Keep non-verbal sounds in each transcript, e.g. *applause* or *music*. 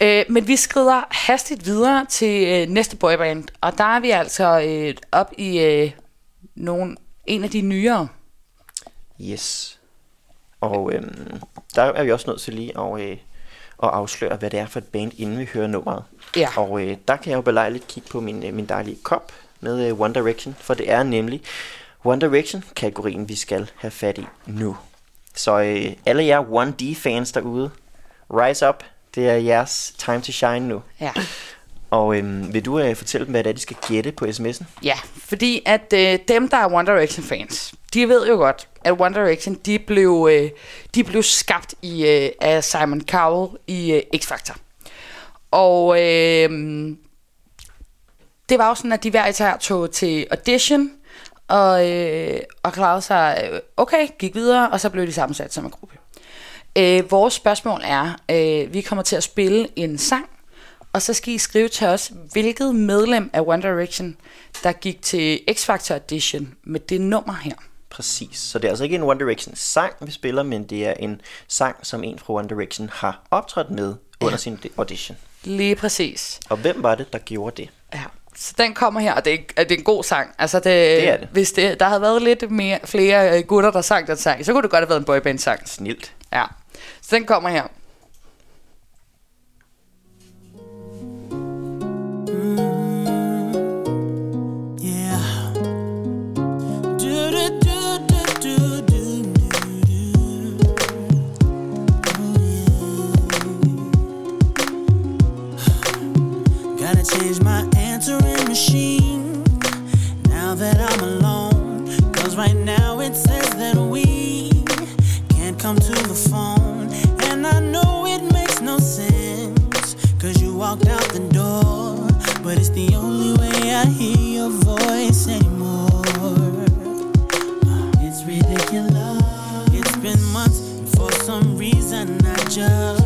Øh, men vi skrider hastigt videre til øh, næste boyband, og der er vi altså øh, op i øh, nogen, en af de nyere. Yes. Og øhm, der er vi også nødt til lige at, øh, at afsløre, hvad det er for et band, inden vi hører nummeret. Ja. Og øh, der kan jeg jo belejligt kigge på min, øh, min dejlige kop med øh, One Direction, for det er nemlig One Direction-kategorien, vi skal have fat i nu. Så øh, alle jer 1D-fans derude, rise up. Det er jeres time to shine nu. Ja. Og øh, vil du øh, fortælle dem, hvad det er, de skal gætte på sms'en? Ja, fordi at øh, dem, der er One Direction fans, de ved jo godt, at One Direction, de blev, øh, de blev skabt i, øh, af Simon Cowell i øh, X-Factor. Og øh, det var jo sådan, at de hver især tog til audition, og, øh, og klarede sig øh, okay, gik videre, og så blev de sammensat som en gruppe. Øh, vores spørgsmål er, øh, vi kommer til at spille en sang, og så skal I skrive til os, hvilket medlem af One Direction, der gik til X-Factor Audition med det nummer her. Præcis. Så det er altså ikke en One Direction sang, vi spiller, men det er en sang, som en fra One Direction har optrådt med under Ja. sin audition. Lige præcis. Og hvem var det, der gjorde det? Ja. Så den kommer her, og det er, det er en god sang. Altså det, Det er det. Hvis det, der havde været lidt mere, flere øh, gutter, der sang den sang, så kunne det godt have været en boyband-sang. Snilt. Ja. Så den kommer her. Walked out the door. But it's the only way I hear your voice anymore. It's ridiculous. It's been months, and for some reason I just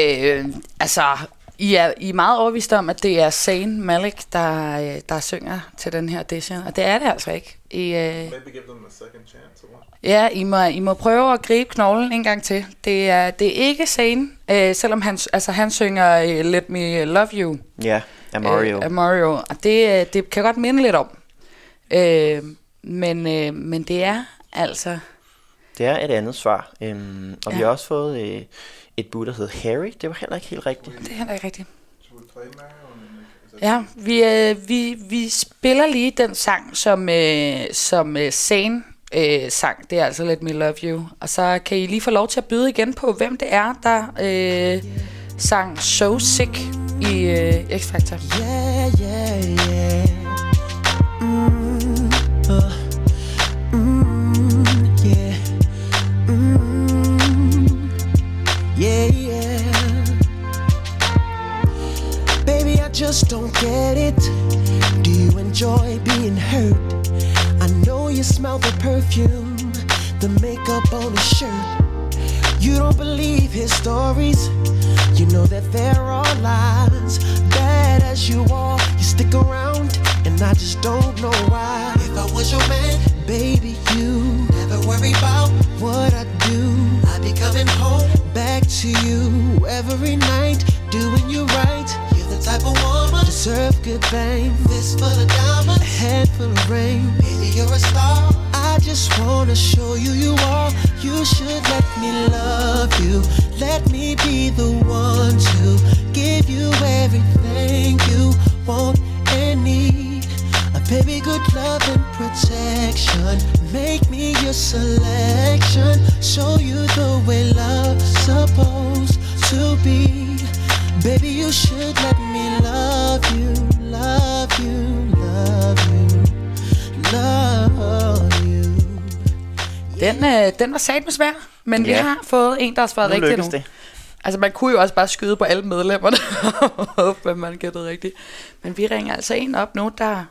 Øh, altså, I er, I er meget overvist om, at det er Zayn Malik, der, øh, der synger til den her audition, og det er det altså ikke. I, øh, Maybe give them a second chance or ja, I må, I må prøve at gribe knoglen en gang til. Det er, det er ikke Zayn, øh, selvom han, altså, han synger øh, Let Me Love You. Ja, af Mario. Øh, af Mario. Og det, øh, det kan godt minde lidt om. Øh, men, øh, men det er altså... Det er et andet svar. Øhm, og ja. vi har også fået øh, et bud, der hedder Harry. Det var heller ikke helt rigtigt. Det er heller ikke rigtigt. That Ja, vi, øh, vi, vi spiller lige den sang, som, øh, som øh, Zane øh, sang. Det er altså Let Me Love You. Og så kan I lige få lov til at byde igen på, hvem det er, der øh, sang So Sick i øh, X-Factor. Yeah, yeah, yeah. Yeah, yeah. Baby, I just don't get it. Do you enjoy being hurt? I know you smell the perfume, the makeup on his shirt. You don't believe his stories. You know that there are lies. Bad as you are, you stick around, and I just don't know why. If I was your man, baby, you never worry about what I do. I'd be coming home back to you every night, doing you right. You're the type of woman deserve good fame. This full of diamonds, a head full of rain. Baby, you're a star. I just wanna show you you are. You should let me love you. Let me be the one to Den, var satme svær, men ja. vi har fået en, der har svaret rigtigt nu. det. Altså, man kunne jo også bare skyde på alle medlemmerne *laughs* håbe, at man gættede rigtigt. Men vi ringer altså en op nu, der,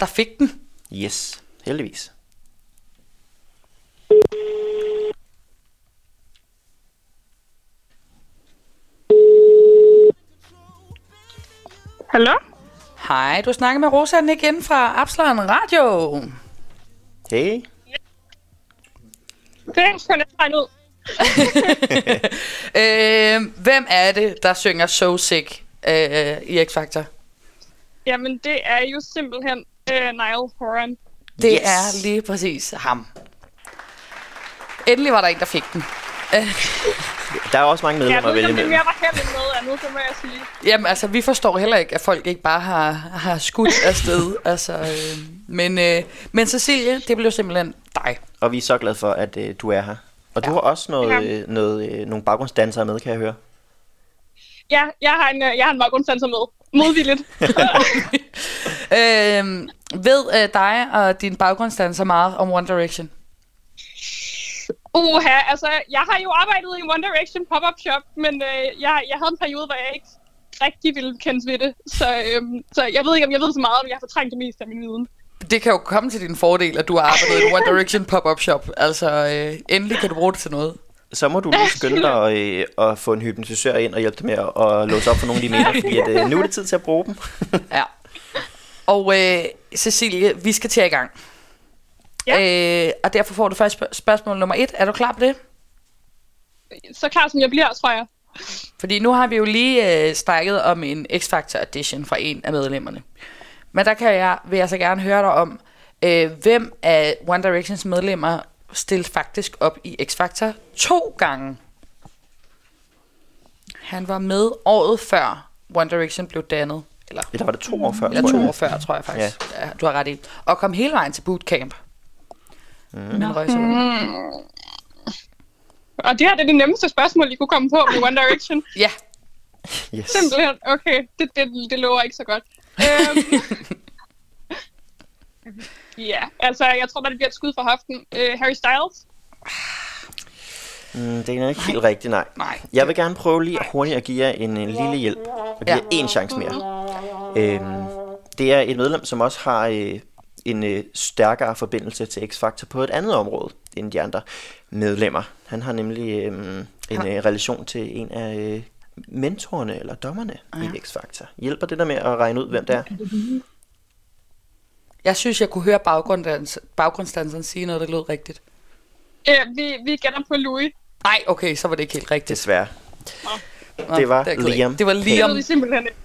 der fik den. Yes, heldigvis. Hallo? Hej, du snakker med Rosa igen fra Absalon Radio. Hey. Det sgu lidt regnet ud. *laughs* øh, hvem er det, der synger So Sick øh, i X-Factor? Jamen, det er jo simpelthen øh, Niall Horan. Det Yes. er lige præcis ham. Endelig var der en, der fik den. *laughs* Der er også mange Jeg medlemmer ved at vælge det imellem. mere var end noget andet, så må jeg sige. Jamen, altså, vi forstår heller ikke, at folk ikke bare har, har skudt *laughs* afsted. altså, øh, men, øh, men Cecilie, det blev simpelthen dig. Og vi er så glade for, at øh, du er her. Og du Ja. har også noget, Ja. øh, noget, øh, nogle baggrundsdansere med, kan jeg høre. Ja, jeg har en, øh, jeg har en baggrundsdanser med. Modvilligt. *laughs* øh, ved øh, dig og din baggrundsdanser meget om One Direction? Uha, altså, jeg har jo arbejdet i One Direction pop-up shop, men øh, jeg, jeg havde en periode, hvor jeg ikke rigtig ville kendes ved det. Så, øhm, så jeg ved ikke, om jeg ved så meget, om jeg har fortrængt det meste af min viden. Det kan jo komme til din fordel, at du har arbejdet i One Direction pop-up shop. Altså, øh, endelig kan du bruge det til noget. Så må du lige skynde dig at, øh, at få en hypnotisør ind og hjælpe dig med at, at låse op for nogle af de mener, fordi at, øh, nu er det tid til at bruge dem. Ja. Og øh, Cecilie, vi skal til i gang. Ja. Øh, og derfor får du først spørg- spørgsmål nummer et. Er du klar på det? Så klar som jeg bliver, tror jeg. Fordi nu har vi jo lige øh, snakket om en X-Factor edition fra en af medlemmerne. Men der kan jeg, vil jeg så gerne høre dig om, øh, hvem af One Directions medlemmer stillede faktisk op i X-Factor to gange. Han var med året før One Direction blev dannet. Eller, Eller var det to år før? eller to år før, tror jeg faktisk. Ja. Du har ret i. Og kom hele vejen til bootcamp. Mm. Men røg så ud. Og det her det er det nemmeste spørgsmål, I kunne komme på med One Direction. *laughs* Ja, Yes. Simpelthen, okay, det, det, det lover ikke så godt. Øhm, *laughs* ja, altså, jeg tror bare, det bliver et skud fra hoften. Øh, Harry Styles? Mm, det er ikke helt rigtigt, nej. nej. Jeg vil gerne prøve lige hurtigt at give jer en, en lille hjælp. Og give jer Ja. en chance mere. Øhm, det er et medlem, som også har øh, en øh, stærkere forbindelse til X-Factor på et andet område end de andre medlemmer. Han har nemlig øh, en øh, relation til en af øh, mentorerne eller dommerne ja. i X-Factor? Hjælper det der med at regne ud, hvem det er? Jeg synes, jeg kunne høre baggrundsdans- baggrundsdanseren sige noget, der lød rigtigt. Øh, vi, vi gætter på Louis. Nej, okay, så var det ikke helt rigtigt. Desværre. Nå, det var er af. Liam. Det var Det Liam. vi simpelthen ikke.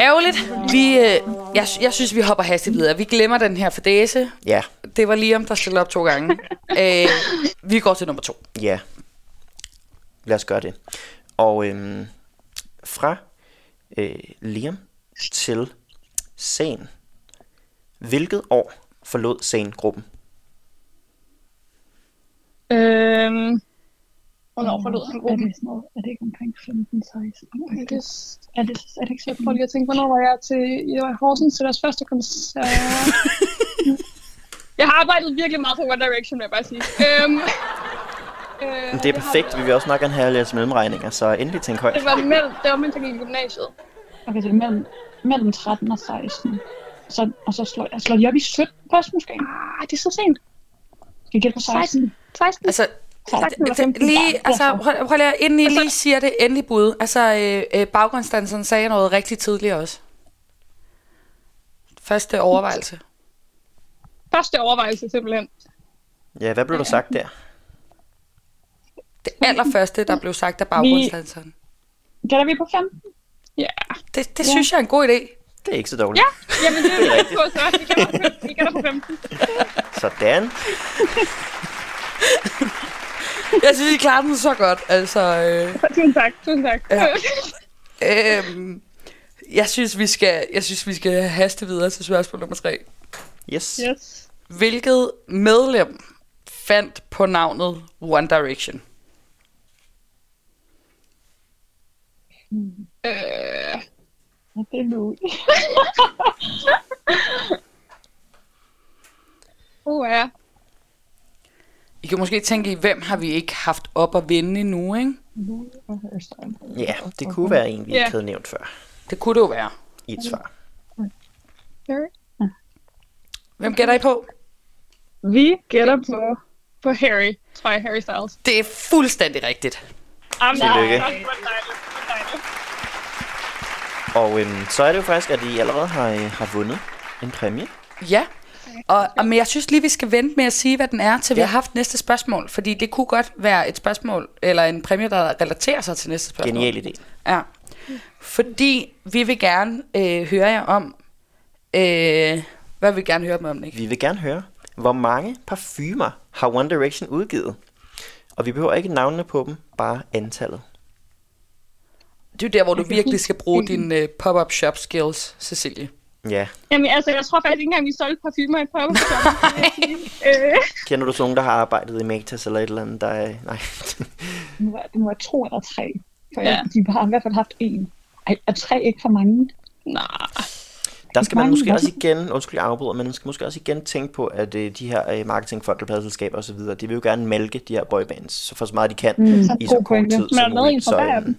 Ærgerligt. Vi, øh, jeg, jeg synes, vi hopper hastigt videre. Vi glemmer den her fadese. Ja, Det var Liam, der stillede op to gange. *laughs* øh, vi går til nummer to. ja. Lad os gøre det. Og øhm, fra øh, Liam til Sagen. Hvilket år forlod Sagen-gruppen? Øhm, hvornår forlod han Er gruppen? det, sådan noget, er det ikke omkring 15-16? Er det, Er det, er det ikke jeg sådan? prøver lige at tænke, hvornår var jeg til jeg var i Horsens til deres første koncert? *laughs* jeg har arbejdet virkelig meget på One Direction, vil jeg bare sige. Øhm, *laughs* øh, Det er perfekt. Vi vil også meget gerne have jeres mellemregninger, så endelig tænk højt. Det var mellem, det var mens jeg gik i gymnasiet. Okay, så det er mellem, mellem 13 og 16. Så, og så slår, jeg slår de op i 17 først måske. Ah, det er så sent. Skal jeg gætte på 16? 16. Altså, 16 eller det, 15? Lige, altså, prøv, prøv lige, inden I lige siger det endelige bud. Altså, øh, øh, baggrundsdanseren sagde noget rigtig tidligt også. Første overvejelse. Første overvejelse simpelthen. Ja, hvad blev der sagt der? Det allerførste, der blev sagt af baggrundsdanseren. Gætter vi på 15? Ja. Det, det synes jeg er en god idé. Det er ikke så dårligt. Ja, jamen det er rigtigt. på så. Vi gætter på, vi gætter på 15. Sådan. *laughs* Jeg synes, I klarer den så godt. Altså, øh, Tusind tak, tusind tak. Ja. øh, jeg, synes, vi skal, jeg synes, vi skal haste videre til spørgsmål nummer tre. Yes. Yes. Hvilket medlem fandt på navnet One Direction? Øh, det er nu. *laughs* uh, ja. Kan måske tænke i, hvem har vi ikke haft op at vinde endnu, ikke? Ja, det kunne være en, vi ikke havde nævnt før Det kunne det jo være. i et svar. Hvem gætter I på? Vi gætter på, på Harry, tror jeg, Harry Styles. Det er fuldstændig rigtigt. Jamen, Tillykke. Og øhm, så er det jo faktisk, at I allerede har, øh, har vundet en præmie. Ja. Og, og, men jeg synes lige, vi skal vente med at sige, hvad den er, til vi Ja. har haft næste spørgsmål. Fordi det kunne godt være et spørgsmål, eller en præmie, der relaterer sig til næste spørgsmål. Genial idé. Ja. Fordi vi vil gerne øh, høre jer om... Øh, hvad vil vi gerne høre dem om, ikke? Vi vil gerne høre, hvor mange parfumer har One Direction udgivet? Og vi behøver ikke navnene på dem, bare antallet. Det er jo der, hvor du virkelig skal bruge dine øh, pop-up shop skills, Cecilie. Ja. Jamen, altså, jeg tror faktisk ikke engang, vi solgte parfumer i pop *laughs* øh, Kender du så nogen, der har arbejdet i Matas eller et eller andet, der er... Nej. Det må være, det må være to eller tre. For Ja. ja. de har i hvert fald haft en. Ej, er tre ikke for mange? nej. Der skal man Mange måske også igen, undskyld jeg afbryder, men man skal måske også igen tænke på, at øh, de her øh, marketingfolk og pladselskaber osv., de vil jo gerne malke de her boybands, så for så meget de kan Mm, i så så kort tid som muligt. Så, øhm, dem?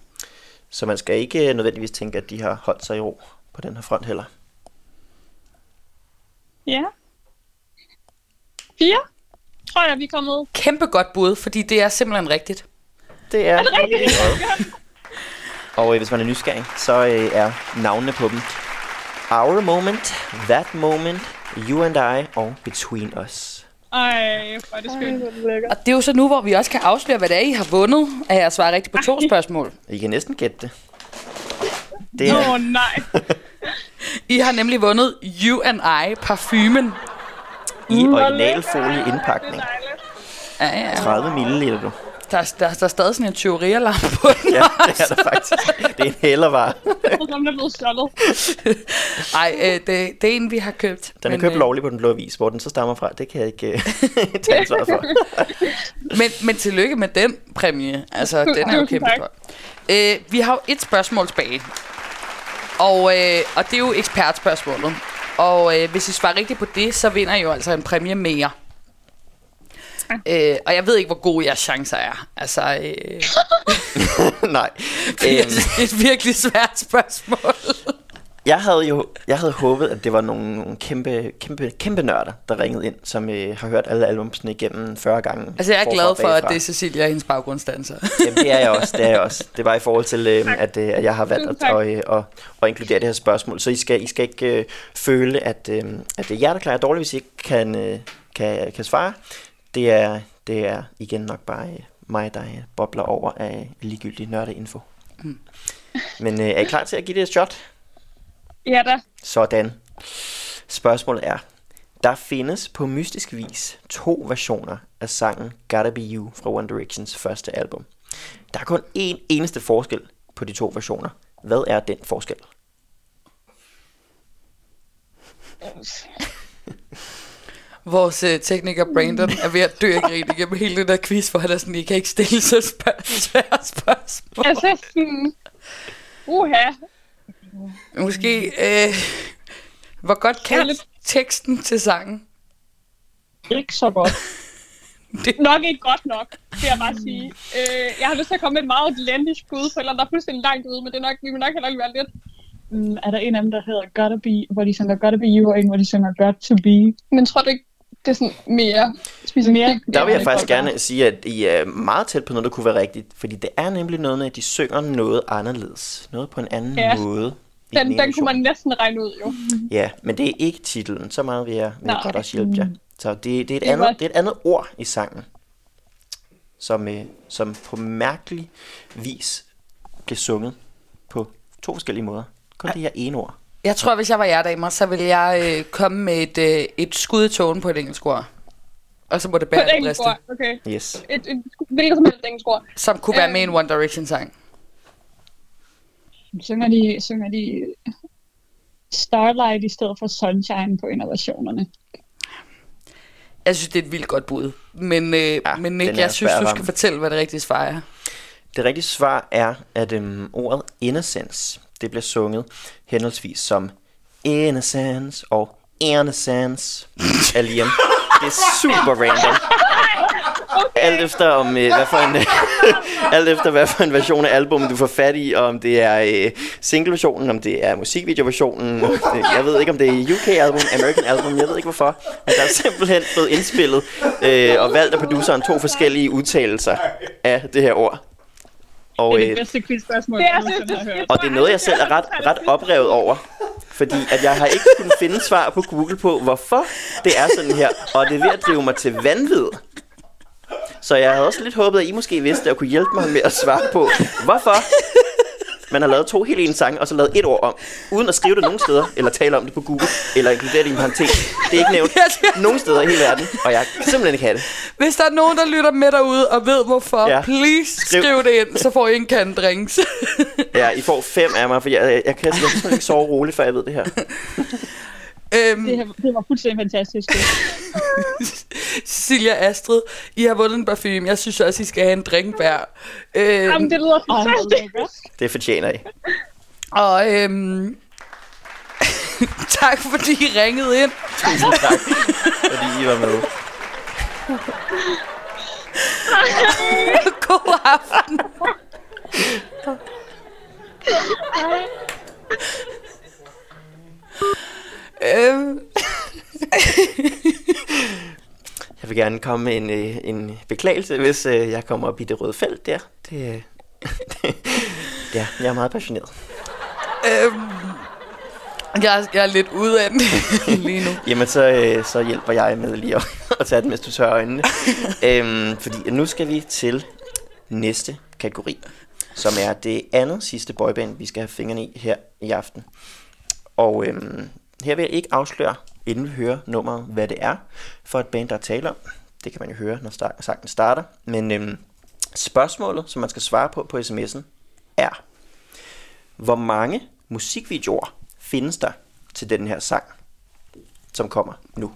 så man skal ikke øh, nødvendigvis tænke, at de har holdt sig i ro på den her front heller. Ja. Fire? Tror jeg, vi er kommet. Kæmpe godt bud, fordi det er simpelthen rigtigt. Det er, Er det rigtigt? *laughs* Og øh, hvis man er nysgerrig, så øh, er navnene på dem Our Moment, That Moment, You and I og Between Us. Ej, hvor er det skønt. Og det er jo så nu, hvor vi også kan afsløre, hvad det er, I har vundet, at jeg svarer rigtigt på to spørgsmål. I kan næsten gætte det. Det Åh, er, oh, nej. *laughs* I har nemlig vundet You and I parfumen. i originalfolie indpakning. Ja, ja. 30 mil, du. Der, der, der er stadig sådan en tyverialarm på den. Ja, det er der faktisk. Det er en tror, den er blevet stjålet. *laughs* Nej, øh, det, det er en, vi har købt. Den er Men, købt øh, lovligt på den blå vis. Hvor den så stammer fra, det kan jeg ikke øh, *laughs* tage ansvar for. *laughs* Men, men tillykke med den præmie. Altså, den er jo kæmpe. Øh, vi har jo et spørgsmål tilbage. Og, øh, og det er jo ekspertspørgsmålet. Og øh, hvis I svarer rigtigt på det, så vinder I jo altså en præmie mere. Øh, og jeg ved ikke, hvor gode jeres chancer er. Altså, øh, *laughs* Nej. *laughs* det er Øhm, et virkelig svært spørgsmål. Jeg havde jo jeg havde håbet, at det var nogle, nogle kæmpe, kæmpe, kæmpe nørder, der ringede ind, som øh, har hørt alle albumsene igennem 40 gange. Altså, jeg er glad og for, at det er Cecilia og hendes baggrundsdanser. Jamen, det er jeg også, det er jeg også. Det var i forhold til, øh, at, øh, at jeg har valgt at, at, at, at, at inkludere det her spørgsmål. Så I skal, I skal ikke øh, føle, at, øh, at det er jer, der klarer dårligt, hvis I ikke kan, øh, kan, kan svare. Det er, det er igen nok bare øh, mig, der øh, bobler over af ligegyldig nørdeinfo. Mm. Men øh, er I klar til at give det et shot? Ja da. Sådan. Spørgsmålet er, der findes på mystisk vis to versioner af sangen Gotta Be You fra One Directions første album. Der er kun én eneste forskel på de to versioner. Hvad er den forskel? Vores øh, tekniker Brandon er ved at dø af grin igennem hele den der quiz, hvor han er sådan, I kan ikke stille så spørg- svære spørgsmål. Altså sådan... Uha. Måske, øh, hvor godt kan Kærligt. teksten til sangen? Ikke så godt. *laughs* Nok ikke godt nok, vil jeg bare sige. Øh, jeg har lyst til at komme med et meget outlandish bud på eller der er fuldstændig langt ude, men det er nok, vi vil nok heller ikke være lidt. Mm, er der en af dem, der hedder Gotta Be, hvor de synger Gotta Be You, og en, hvor de synger Got To Be? Men tror du ikke, det er sådan mere specifikt? Mere- Der vil jeg faktisk gerne sige, at I er meget tæt på noget, der kunne være rigtigt. Fordi det er nemlig noget med, at de synger noget anderledes. Noget på en anden Ja. måde. i Den, ene den kunne man næsten regne ud, jo. Ja, men det er ikke titlen. Så meget vil jeg, vil jeg Nej. godt også hjælpe jer. Så det, det, er et Det andet, det er et andet ord i sangen, som, øh, som på mærkelig vis bliver sunget på to forskellige måder. Kun det her ene ord. Jeg tror, hvis jeg var jer damer, så ville jeg øh, komme med et, øh, et skud i togen på et engelsk ord. Og så må det På et bære det engelsk ord, okay. Yes. Et, et, hvilket som helst engelsk ord. Som kunne være Øhm. med i en One Direction sang. Synger de, synger de Starlight i stedet for Sunshine på versionerne? Jeg synes, det er et vildt godt bud. Men, øh, Ja, men Nick, jeg synes, du skal fortælle, hvad det rigtige svar er. Det rigtige svar er, at øhm, ordet innocence, det bliver sunget henholdsvis som innocence og innocence af Liam. Det er super random. Alt efter om øh, hvad for en *laughs* alt efter hvad for en version af albumet du får fat i, og om det er øh, single versionen, om det er musikvideoversionen. Jeg ved ikke om det er UK album, American album, jeg ved ikke hvorfor. Men der er simpelthen blevet indspillet øh, og valgt af produceren to forskellige udtalelser af det her ord. Og, Det er øh, det bedste quizspørgsmål, jeg nogensinde har hørt. og det er noget, jeg selv er ret, ret oprevet over. Fordi at jeg har ikke kunnet finde svar på Google på, hvorfor det er sådan her. Og det er ved at drive mig til vanvid. Så jeg havde også lidt håbet, at I måske vidste, og kunne hjælpe mig med at svare på, hvorfor man har lavet to helt ens sange, og så lavet et ord om, uden at skrive det nogen steder, eller tale om det på Google, eller inkludere det i en parentes. Det er ikke nævnt nogen steder i hele verden, og jeg kan simpelthen ikke have det. Hvis der er nogen, der lytter med derude og ved hvorfor, Ja. please Skriv. skriv. det ind, så får I en kan drinks. Ja, I får fem af mig, for jeg, jeg, jeg kan simpelthen ikke sove roligt, før jeg ved det her. *laughs* øhm, Det, her, det var fuldstændig fantastisk. *laughs* Cecilia Astrid, I har vundet en parfume. Jeg synes også, I skal have en drink hver. Øhm, Jamen, det lyder fantastisk. Det fortjener I. Og øhm, *laughs* tak fordi I ringede ind. Tusind tak, fordi I var med. *laughs* God aften. Øhm, *laughs* Jeg vil gerne komme med en, øh, en beklagelse, hvis øh, jeg kommer op i det røde felt der. Det, øh, *laughs* ja, jeg er meget passioneret. øhm, jeg, er- jeg er lidt ude af den *laughs* lige nu. Jamen, så, øh, så hjælper jeg med lige at, at tage den, mens du tørrer øjnene. øhm, fordi nu skal vi til næste kategori, som er det andet sidste boyband, vi skal have fingrene i her i aften. Og øhm, her vil jeg ikke afsløre, inden vi hører nummeret, hvad det er for et band, der er tale om. Det kan man jo høre, når sangen starter. Men øhm, spørgsmålet, som man skal svare på på sms'en, er, hvor mange musikvideoer findes der til den her sang, som kommer nu?